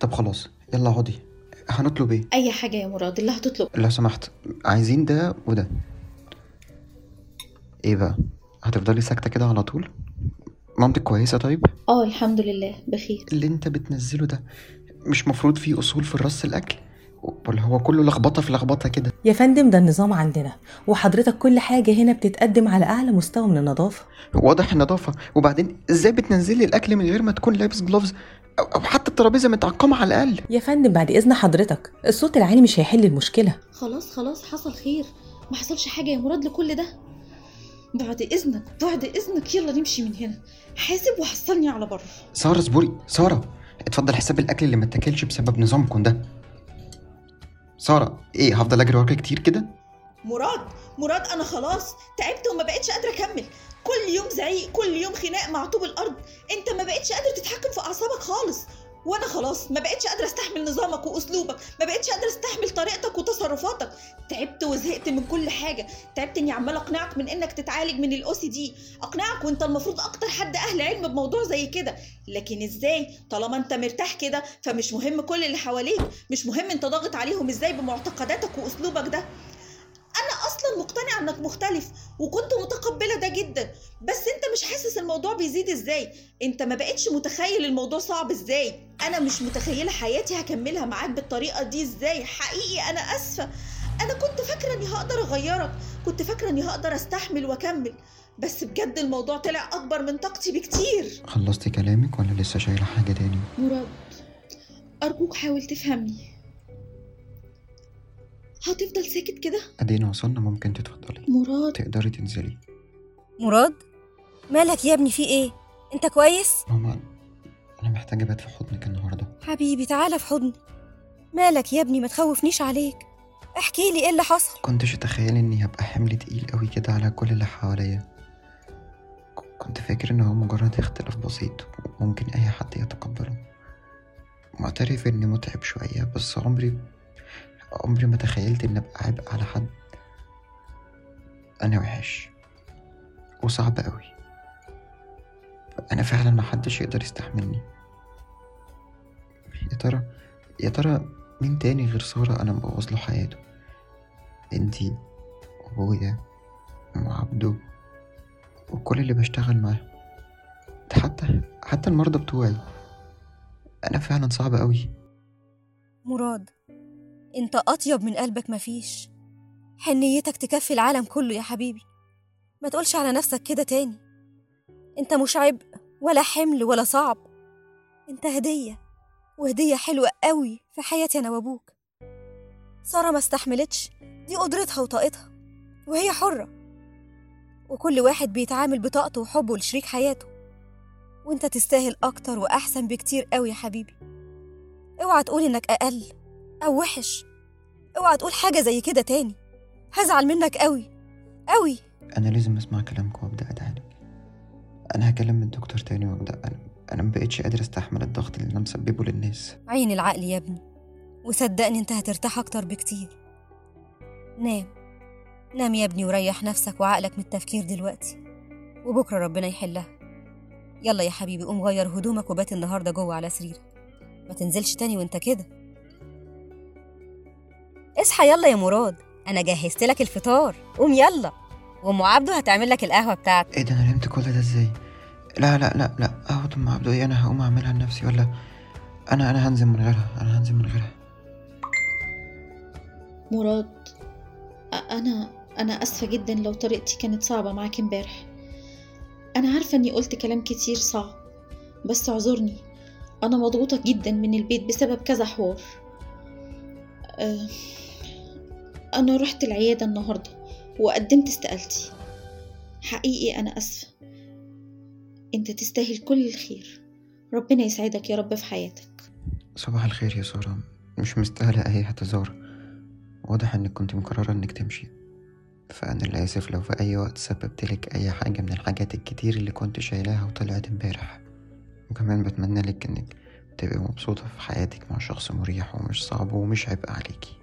طب خلاص يلا اقعدي. هنطلب إيه؟ أي حاجة يا مراد اللي هتطلب. لو سمحت عايزين ده وده. إيه بقى؟ هتفضلي ساكتة كده على طول؟ مامتك كويسة طيب؟ آه الحمد لله بخير. اللي انت بتنزله ده مش مفروض فيه أصول في الرص الأكل؟ ولا هو كله لخبطة في لخبطة كده؟ يا فندم ده النظام عندنا وحضرتك كل حاجة هنا بتتقدم على أعلى مستوى من النظافة. واضح النظافة. وبعدين إزاي بتنزلي الأكل من غير ما تكون لابس جلوفز أو أو حتى الترابيزة متعقمة على الأقل. يا فندم بعد إذن حضرتك الصوت العالي مش هيحل المشكلة. خلاص خلاص حصل خير. ما حصلش حاجة يا مراد لكل ده. بعد إذنك بعد إذنك. يلا نمشي من هنا. حاسب وحصلني على بره سارة اصبري. سارة اتفضل حساب الأكل اللي ما اتاكلش بسبب نظامكم ده. سارة إيه هفضل أجري وراكي كتير كده؟ مراد مراد أنا خلاص تعبت وما بقتش قادرة أكمل. كل يوم زعيق كل يوم خناق مع طوب الأرض. أنت ما بقتش قادر تتحكم أعصابك خالص. وأنا خلاص ما بقتش قادرة أستحمل نظامك وأسلوبك ما بقتش قادرة أستحمل طريقتك وتصرفاتك. تعبت وزهقت من كل حاجة. تعبت إني عمال أقنعك من إنك تتعالج من الاو سي دي أقنعك وأنت المفروض أكتر حد أهل علم بموضوع زي كده. لكن إزاي؟ طالما أنت مرتاح كده فمش مهم كل اللي حواليك. مش مهم أنت ضاغط عليهم إزاي بمعتقداتك وأسلوبك ده. أصلا مقتنعه إنك مختلف وكنت متقبلة ده جدا. بس أنت مش حاسس الموضوع بيزيد إزاي؟ أنت ما بقتش متخيل الموضوع صعب إزاي. أنا مش متخيلة حياتي هكملها معاك بالطريقة دي إزاي. حقيقي أنا آسفة. أنا كنت فاكرة إني هقدر أغيرك كنت فاكرة إني هقدر أستحمل وأكمل. بس بجد الموضوع طلع أكبر من طاقتي بكتير. خلصتي كلامك ولا لسه شايلة حاجة تاني؟ مراد أرجوك حاول تفهمني. هتفضل ساكت كده؟ أدينا وصلنا ممكن تتفضلي. مراد. تقدري تنزلي. مراد؟ مالك يا ابني في إيه؟ أنت كويس؟ ماما أنا محتاجة ابات في حضنك النهاردة. حبيبي تعالى في حضني مالك يا ابني ما تخوفنيش عليك. احكي لي إيه اللي حصل. كنتش أتخيل إني هبقى حمل تقيل قوي كده على كل اللي حواليا. كنت فاكر إن هو مجرد اختلاف بسيط وممكن أي حد يتقبله. معترف إني متعب شوية بس عمري عمري ما تخيلت إني أبقى عبء على حد. أنا وحش وصعب قوي أنا فعلا ما حدش يقدر يستحملني. يا ترى يا ترى مين تاني غير سارة أنا مبوظ له حياته؟ انتي وأبويا وعبده وكل اللي بشتغل معاه حتى حتى المرضى بتوعي. أنا فعلا صعب قوي مراد انت اطيب من قلبك مفيش. حنيتك تكفي العالم كله يا حبيبي. ما تقولش على نفسك كده تاني. انت مش عبء ولا حمل ولا صعب. انت هدية وهدية حلوة قوي في حياتي أنا وابوك. سارة ما استحملتش دي قدرتها وطاقتها وهي حرة. وكل واحد بيتعامل بطاقته وحبه لشريك حياته. وانت تستاهل أكتر واحسن بكتير قوي يا حبيبي. اوعى تقول انك أقل. أو وحش. اوعى تقول حاجة زي كده تاني. هزعل منك قوي قوي أنا لازم أسمع كلامكم وأبدأ اتعالج أنا هكلم الدكتور تاني وأبدأ. أنا أنا مبقتش قادر أستحمل الضغط اللي أنا مسببه للناس. عين العقل يا ابني. وصدقني أنت هترتاح أكتر بكتير. نام. نام يا ابني وريح نفسك وعقلك من التفكير دلوقتي. وبكرة ربنا يحلها. يلا يا حبيبي قوم غير هدومك وبات النهاردة جوه على سريرك. ما تنزلش تاني وأنت كده. اصحى يلا يا مراد أنا جهزت لك الفطار قوم يلا. وأم عبده هتعمل لك القهوة بتاعتك. إيه ده أنا نمت كل ده إزاي؟ لا لا لا لا اقعد أم عبده إيه أنا هقوم أعملها لنفسي ولا؟ أنا أنا هنزل من غيرها أنا هنزل من غيرها. مراد أنا أنا آسفة جدا لو طريقتي كانت صعبة معاك امبارح. أنا عارفة إني قلت كلام كتير صعب بس اعذرني. أنا مضغوطة جدا من البيت بسبب كذا حوار. أه، أنا رحت العيادة النهارده وقدمت استقالتي. حقيقي أنا آسفة. أنت تستاهل كل الخير. ربنا يسعدك يا رب في حياتك. صباح الخير يا سارة. مش مستاهلة أي اعتذار. واضح إنك كنت مقررة إنك تمشي. فأنا اللي آسف لو في أي وقت سببتلك أي حاجة من الحاجات الكتير اللي كنت شايلاها وطلعت امبارح. وكمان بتمنى لك إنك تبقي مبسوطة في حياتك مع شخص مريح ومش صعب ومش عبء عليكي.